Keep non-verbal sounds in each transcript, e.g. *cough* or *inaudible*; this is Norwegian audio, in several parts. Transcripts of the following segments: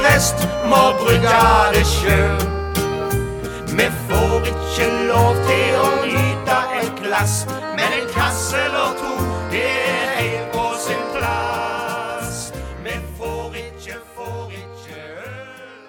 prest må brygge det sjøl. Vi får ikke lov til å nyte et glass, men en kasse eller to, det er helt på sin plass. Vi får ikke, får ikke øl.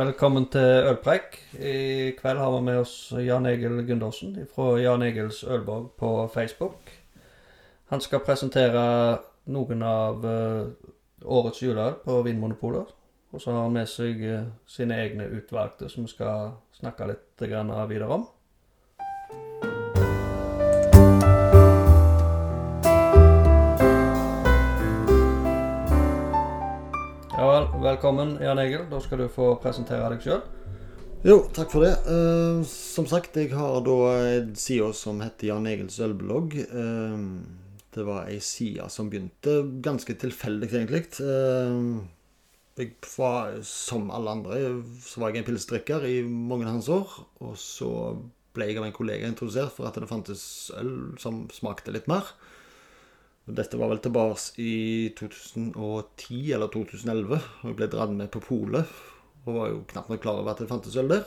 Velkommen til Ølpreik. I kveld har vi med oss Jan Egil Gundersen fra Jan Egils Ølborg på Facebook. Han skal presentere noen av eh, årets juleøl på Vinmonopolet. Og så har han med seg eh, sine egne utvalgte, som vi skal snakke litt videre om. Ja vel, velkommen Jan Egil. Da skal du få presentere deg sjøl. Jo, takk for det. Uh, som sagt, jeg har da en side som heter Jan Egils ølblogg. Eh, det var ei side som begynte ganske tilfeldig, egentlig. Eh, jeg var, som alle andre, så var jeg en pilsdrikker i mange hans år. Og så ble jeg av en kollega introdusert for at det fantes øl som smakte litt mer. Dette var vel tilbake i 2010 eller 2011. Og jeg ble dratt med på polet. Og var jo knapt nok klar over at det fantes øl der.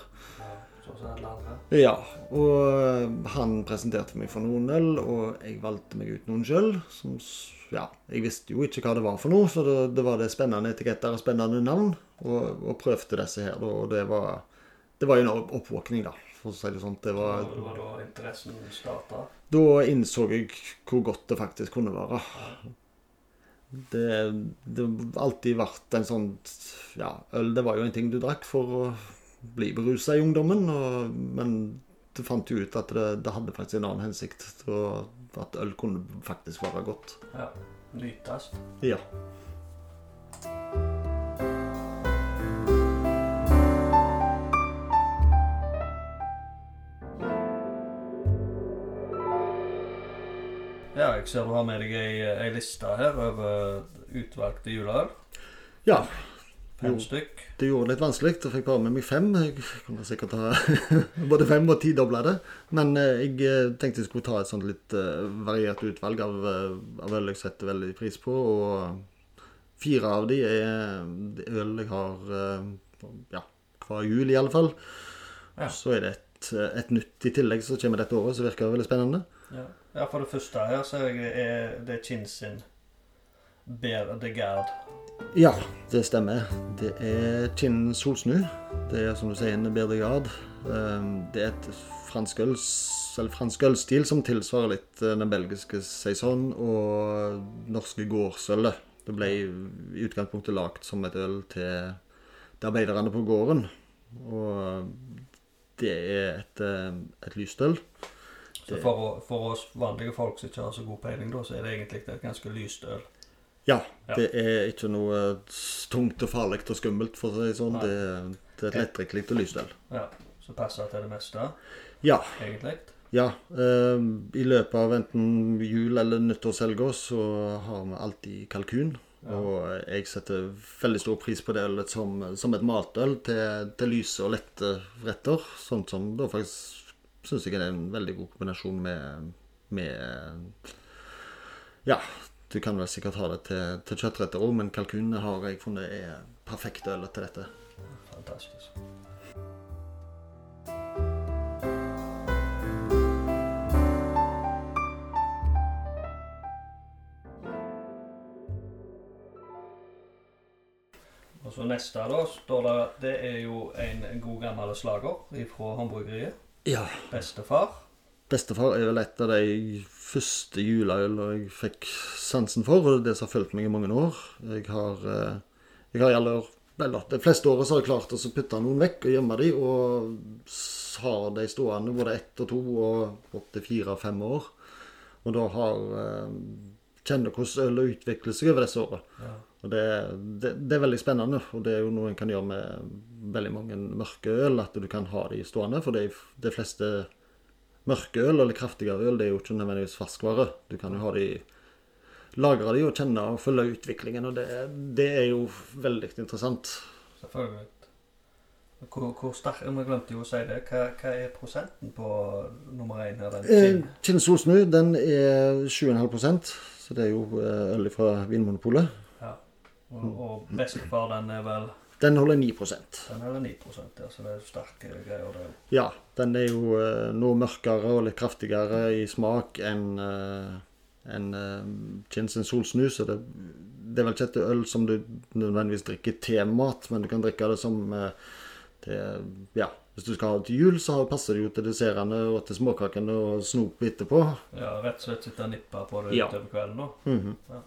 Sånn som alle andre. Ja, og han presenterte meg for noen øl, og jeg valgte meg ut noen sjøl. Som Ja, jeg visste jo ikke hva det var for noe, så det, det var det spennende etiketter og spennende navn. Og, og prøvde disse her, da, og det var Det var jo en oppvåkning, da, for å si det sånn. Det var, Det var da interessen starta. da innså jeg hvor godt det faktisk kunne være. Det, det har alltid vært en sånn Ja, øl det var jo en ting du drakk for å bli berusa i ungdommen, og, men du fant jo ut at det, det hadde faktisk en annen hensikt. Og at øl kunne faktisk være godt. Ja. Nytes. Ja. Ja, jeg ser du har med deg ei, ei liste her over utvalgte juleøl. ja. Fem stykk. Det gjorde det litt vanskelig. Jeg fikk bare med meg fem. Jeg kunne sikkert ha *laughs* både fem og tidobla det. Men eh, jeg eh, tenkte jeg skulle ta et sånt litt eh, variert utvalg av, av øl jeg setter veldig pris på. Og fire av de er øl jeg har ja, hver jul, i alle fall. Ja. Så er det et, et nytt i tillegg som kommer dette året, som virker veldig spennende. Ja. ja, for det første her Så er det er Kinn sin Bear de Gard. Ja, det stemmer. Det er Kinn Solsnu. Det er som du sier en bedre de Um, Det er et fransk, øl, eller fransk ølstil som tilsvarer litt eh, den belgiske saison og norske gårdsølet. Det ble i utgangspunktet lagd som et øl til, de arbeiderne på gården. Og det er et, eh, et lyst øl. Så for, for oss vanlige folk som ikke har så god peiling, da, så er det egentlig et ganske lyst øl. Ja, det er ikke noe tungt og farlig og skummelt, for å si det sånn. Det, det er et lettdrikkelig og lyst. Ja, Som passer til det meste, Ja. egentlig. Ja, eh, i løpet av enten jul- eller nyttårshelga så har vi alltid kalkun. Ja. Og jeg setter veldig stor pris på det ølet som, som et matøl til, til lyse og lette retter. Sånt som da faktisk syns jeg er en veldig god kombinasjon med, med Ja, du kan vel sikkert ha det til, til kjøttretter òg, men kalkunene har jeg funnet er perfekte ølet til dette. Fantastisk. Og så neste da står det det er jo en god gammel slager fra håndbrukeriet. Ja. Bestefar. Bestefar er vel et av de første juleølene jeg fikk sansen for, og det er det som har fulgt meg i mange år. Jeg har, eh, jeg har i alle år, eller de fleste årene har jeg klart å putte noen vekk og gjemme dem, og har de stående både ett og to og opp til fire og fem år. Og da har eh, kjenner hvordan ølet utvikler seg over disse årene. Ja. Og det, det, det er veldig spennende, og det er jo noe en kan gjøre med veldig mange mørke øl, at du kan ha de stående. For de, de fleste mørke øl eller kraftigere øl, det er jo ikke nødvendigvis ferskvare. Du kan jo ha de lagre de og kjenne og følge utviklingen, og det, det er jo veldig interessant. Selvfølgelig. Hvor, hvor sterk Vi glemte jo å si det. Hva, hva er prosenten på nummer én Eh, gin? Kinn den er 7,5% så det er jo eh, øl fra Vinmonopolet. Ja. Og, og bestefar, den er vel Den holder 9% Den holder 9 ja, så det er sterke greier, det òg. Ja, den er jo eh, noe mørkere og litt kraftigere i smak enn uh, en, uh, Kinsen solsnu. Det, det er vel ikke et øl som du nødvendigvis drikker til mat, men du kan drikke det som uh, til Ja, hvis du skal ha det til jul, så passer det jo til dessertene og til småkakene og snop etterpå. Ja, rett og slett sitte og nippe på det Ja. utover kvelden, da. Mhm. Ja.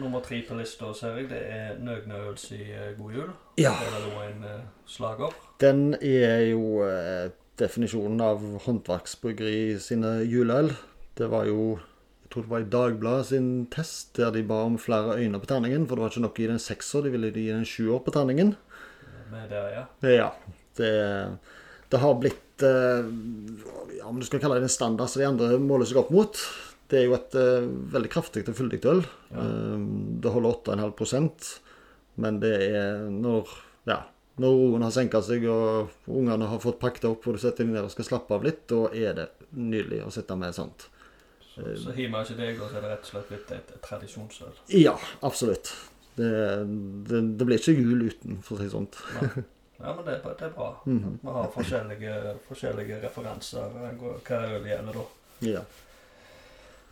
Nummer tre på lista, ser jeg, det er Nøgnøls i eh, God jul. Ja. Det er vel en eh, slager. Den er jo eh, definisjonen av håndverksbryggeri sine juleøl. Det var jo Jeg tror det var i Dagbladet sin test der de ba om flere øyne på terningen. For det var ikke nok i den sekser, de ville gi den sjuer på terningen. Med det, ja. Ja. Det, det har blitt eh, Ja, om du skal kalle det en standard som de andre måler seg opp mot. Det er jo et uh, veldig kraftig og fyldig øl. Ja. Eh, det holder 8,5 men det er når Ja. Når roen har senka seg og ungene har fått pakket opp og du setter deg ned og skal slappe av litt, da er det nydelig å sitte med sånt. Så, så hiver ikke deg, og så er det rett og slett blitt et, tradisjonsøl. Ja, absolutt. Det, det, det blir ikke jul uten, for å si sånt. Ja. Ja, men det, det er bra. Mhm. Vi har forskjellige, forskjellige referanser hva øl gjelder da. Ja.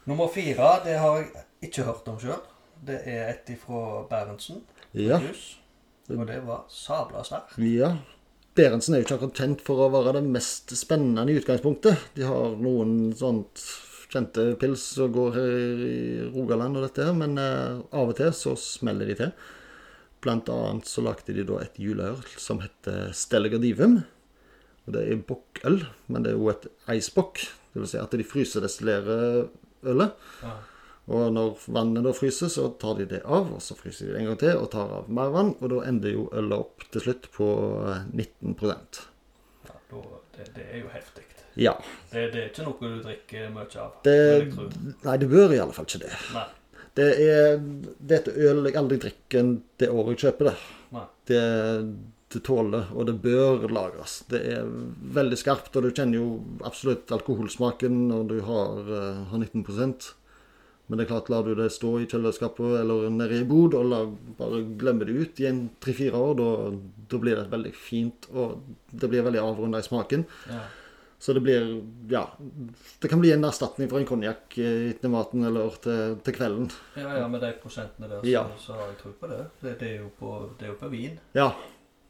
Nummer fire, det har jeg ikke hørt om sjøl. Det er et ifra Berentsen. ja. Hus. Og det var sabla sterkt. Ja. Berentsen er jo ikke akkurat kjent for å være det mest spennende i utgangspunktet. De har noen sånt kjente pils som går her i Rogaland og dette her, men eh, av og til så smeller de til. Blant annet så lagde de da et juleøl som heter Stellegardivum. Og det er bokkøl, men det er jo et eisbokk. Det vil si at de fryserdestillerer ølet. Ja. Og når vannet da fryser, så tar de det av, og så fryser de det en gang til og tar av mer vann. Og da ender jo ølet opp til slutt på eh, 19% Ja, da, det, det er jo heftig. Ja. Det, det er ikke noe du drikker mye av. Det, nei, det bør i alle fall ikke det. Nei. Det er, det er et øl jeg aldri drikker det året jeg kjøper det. Nei. Det, det tåler, og det bør lagres. Det er veldig skarpt, og du kjenner jo absolutt alkoholsmaken når du har, eh, har 19% Men det er klart, lar du det stå i kjøleskapet eller nede i bod, og la, bare glemmer det ut i en tre-fire år, da, blir det veldig fint, og det blir veldig avrunda i smaken. Ja. Så det blir Ja. Det kan bli en erstatning for en konjakk etter maten eller til, til kvelden. ja, ja, med de prosentene der, så, Ja. så har jeg tro på det. Det, det, er på, det er jo på vin. Ja.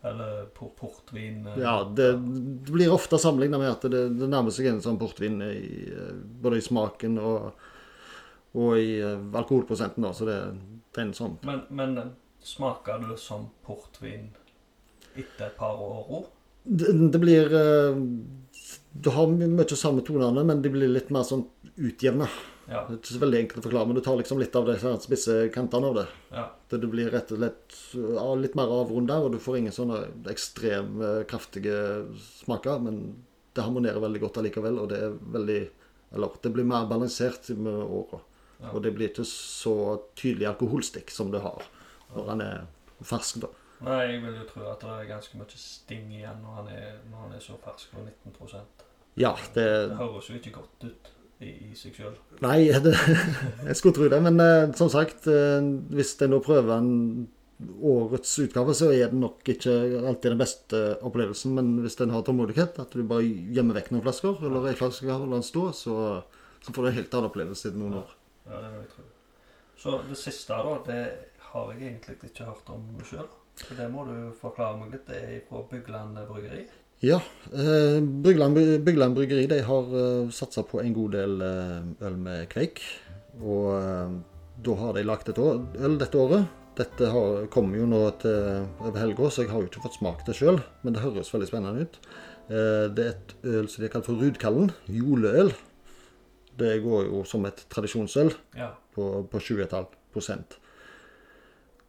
Eller portvin. eh, ja det, det blir ofte sammenligna med at det, det nærmer seg en sånn portvin i, eh, både i smaken og, og i eh, alkoholprosenten. Da, så det, det er en sånn Men, men smaker det som portvin etter et par år? Det, det blir Du har mye samme tonene, men de blir litt mer sånn utjevna. Ja. Det er ikke så veldig enkelt å forklare, men du tar liksom litt av de spisse kantene av det. ja. Det det blir rett og slett litt mer avrunda, og du får ingen sånne ekstremt eh, kraftige smaker. Men det harmonerer veldig godt allikevel, og det er veldig Eller det blir mer balansert med åra. Ja. Og det blir ikke så tydelig alkoholstikk som det har når han er fersk, da. Nei, jeg vil jo tro at det er ganske mye sting igjen når han er, når han er så fersk på 19% Ja, det Det høres jo ikke godt ut i, i seg sjøl. Nei, *laughs* det, jeg skulle tro det. Men eh, som sagt, eh, hvis en nå prøver en årets utgave, så er det nok ikke alltid den beste opplevelsen. Men hvis en har tålmodighet, at du bare gjemmer vekk noen flasker, eller ei flaske og lar den stå, så, så får du en helt annen opplevelse etter noen år. Ja, det vil jeg tro. Så det siste, da, det har jeg egentlig ikke hørt om sjøl. Så det må du forklare meg litt. Det er fra Bygland bryggeri. Ja. Eh, Bygland, bryggeri de har uh, satsa på en god del eh, øl med kveik. Og eh, da har de lagd et år, øl dette året. Dette har, kommer jo nå til over helga, så jeg har jo ikke fått smakt det sjøl. Men det høres veldig spennende ut. Eh, det er et øl som de har kalt for Rudkallen. Juleøl. Det går jo som et tradisjonsøl Ja. på, på 20,5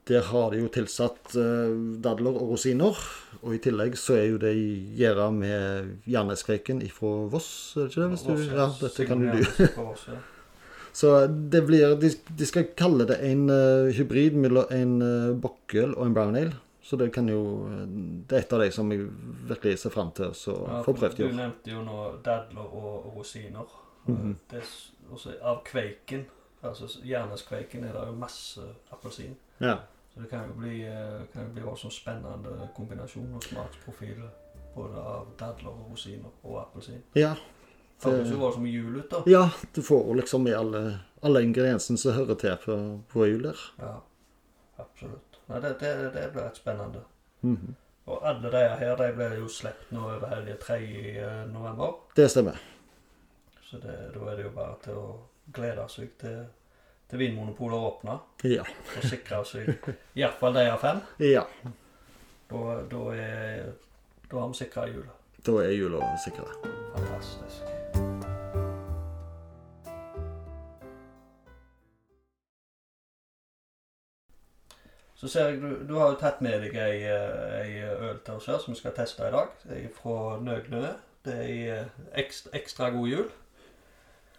Der har de jo tilsatt eh, dadler og rosiner. Og i tillegg så er jo det gjæra med Jerneskveiken ifra Voss, er det ikke det? Hvis du, ja, dette kan jo du. *laughs* Så det blir De, de skal kalle det en eh, hybrid mellom en uh, bokkøl og en brown ale. Så det kan jo eh, Det er et av de som jeg virkelig ser fram til å Ja, få prøvd i Du nevnte jo nå dadler og rosiner. Det er også av kveiken, altså hjerneskveiken Jerneskveiken, er det jo masse appelsin. Ja. Så det kan jo bli, eh, kan jo bli også en spennende kombinasjon og smaksprofil både av dadler og rosiner og appelsin. ja. Det høres jo voldsomt jul ut, da. Ja, du får liksom med alle, alle ingrediensene som hører til på, på jul der. Ja, absolutt. Nei, det, det, det blir et spennende. Mhm. Og alle de her de blir jo sluppet nå over helga 3. november. Det stemmer. Så det, da er det jo bare til å glede seg til, til Vinmonopolet åpna. Ja. og sikre seg iallfall de av fem. ja. Da, da, er, da har vi sikra jula. Da er jula sikra. Fantastisk. Så ser jeg du, du har jo tatt med deg ei, ei øl til oss her som vi skal teste i dag. Fra Nøgnø. Det er eh, ekstra, ekstra god jul.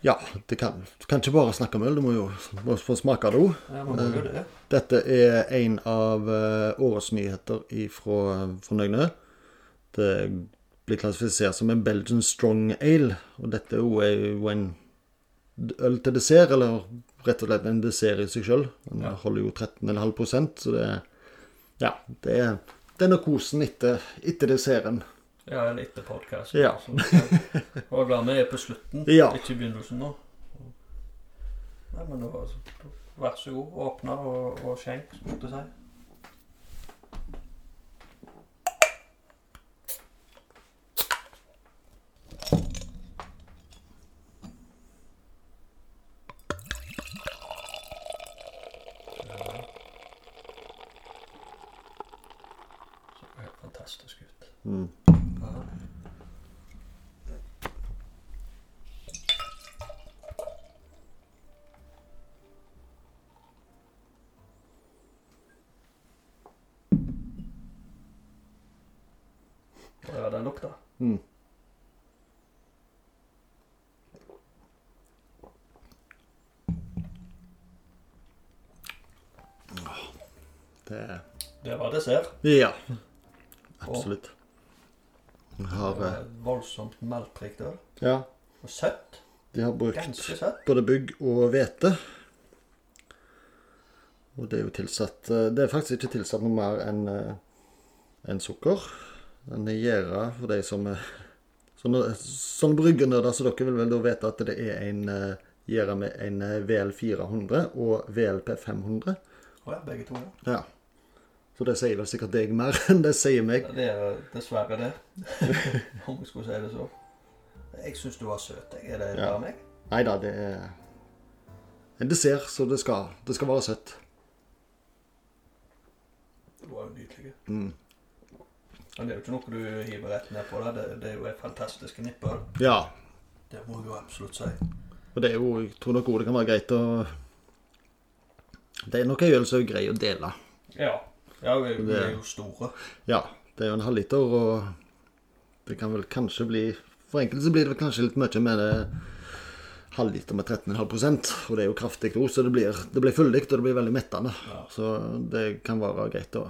Ja, det kan, du kan ikke bare snakke om øl, du må jo må få smake det òg. Ja, det. Dette er en av eh, årets nyheter fra, Fornøyne. Det blir klassifisert som en Belgian Strong Ale. Og dette er jo- en øl til dessert, eller rett og slett en dessert i seg sjøl. Den Ja. holder jo 13,5% så det Ja, det er denne kosen etter, etter desserten. Ja, eller etter podkast. Ja. Og glad vi er på slutten, Ja. ikke i begynnelsen nå. Nei, men da, vær så god, åpne og, og skjenk, skulle jeg si. Det fantastisk ut. Mm. Ja. Ja, den lukta. Mm. Det Det var dessert. Ja. Absolutt. Vi Det har var eh, voldsomt maltrikt øl. Ja, Og søtt. de har brukt både bygg og hvete. Og det er jo tilsatt eh, Det er faktisk ikke tilsatt noe mer enn en sukker. Den er gjæra for de som Sånne, sånne bryggenerder som dere vil vel da vite at det er en gjæra med en eh, VL 400 og VLP 500. Å ja, begge to, ja. Ja. Så det sier vel sikkert deg mer *laughs* enn det sier meg. Det er dessverre det. *laughs* Om jeg skulle si det så. Jeg syns du var søt. jeg. Er det Ja. bare meg? Nei da, det er en dessert, så det skal, det skal være søtt. Du var jo nydelig. Mm. Men det er jo ikke noe du hiver rett ned på. Det, det, det er jo et fantastisk nippøl. Ja. Det må jeg jo absolutt si. Og det er jo, jeg tror nok det kan være greit å Det er nok en øl som er grei å dele. Ja. Ja, vi, vi er jo store. Ja, det er jo en halvliter, og det kan vel kanskje bli For enkelte så blir det kanskje litt mye med det halvliter med 13,5 og det er jo kraftig ord, så det blir, det blir fyldig, og det blir veldig mettende. Ja. Så det kan være greit å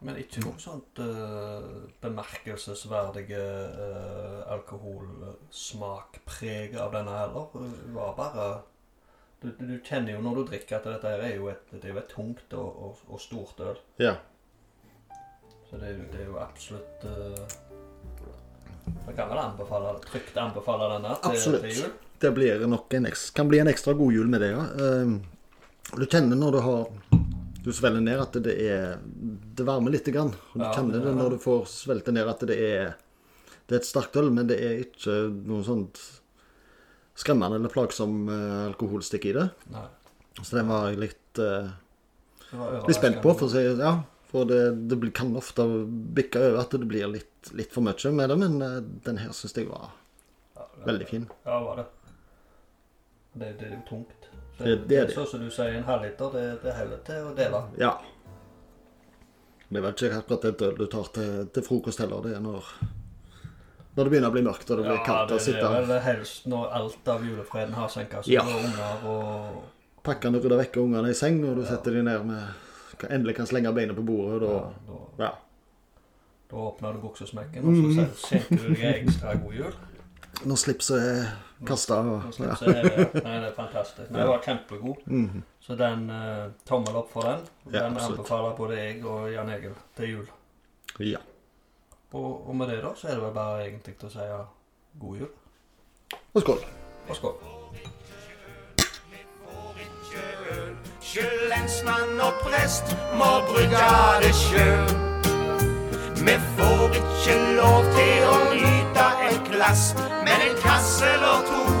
Men ikke noe sånt uh, bemerkelsesverdige uh, alkoholsmakpreg av denne heller. Det var bare du, du, kjenner jo når du drikker at dette her er jo et, det er jo et tungt og, og, og stort øl. Ja. Så det det er jo absolutt uh, kan vel anbefale, trygt anbefale denne til, til jul. Det blir nok en, ekstra, kan bli en ekstra god jul med det, ja. Ehm, Du kjenner når du har Du svelger ned at det er Det varmer lite grann. Du Ja, kjenner det når du får svelget ned at det er Det er et sterkt øl, men det er ikke noe sånt skremmende eller plagsom eh, alkoholstikk i det. Nei, Så den var jeg litt, uh, var litt spent på, for si ja. For det, det kan ofte bikke over at det blir litt, litt for mye med det, men uh, den her syns jeg var Ja, det- veldig fin. Ja, var det. Det, det er jo tungt. Så Det- det er det. Sånn som du sier, en halvliter, det, det holder til å dele. Ja. Det er vel ikke akkurat det du tar til, til frokost heller. Det er når, når det begynner å bli mørkt og det blir kaldt det, å sitte det er vel helst når alt av julefreden har senka seg, Ja. og unger og pakkene rydder vekk ungene i seng, og du setter dem ned med Endelig kan slenge beina på bordet, og ja, da da, Ja. Da åpner du buksesmekken, og så mm. skjenker du deg ekstra god jul. Når slipset er kasta. Når slipset er ja. Nei, det er fantastisk. Den var kjempegod. Mm. Så den uh, tommel opp for den. Ja, den ja, anbefaler både jeg og Jan Egil til jul. Ja. Og, og, med det da, så er det vel bare egentlig til å si god jul. Og skål. Og skål. Sjøl lensmann og prest må brygge det sjøl. Vi får ikke lov til å nyte et glass, men en kasse eller to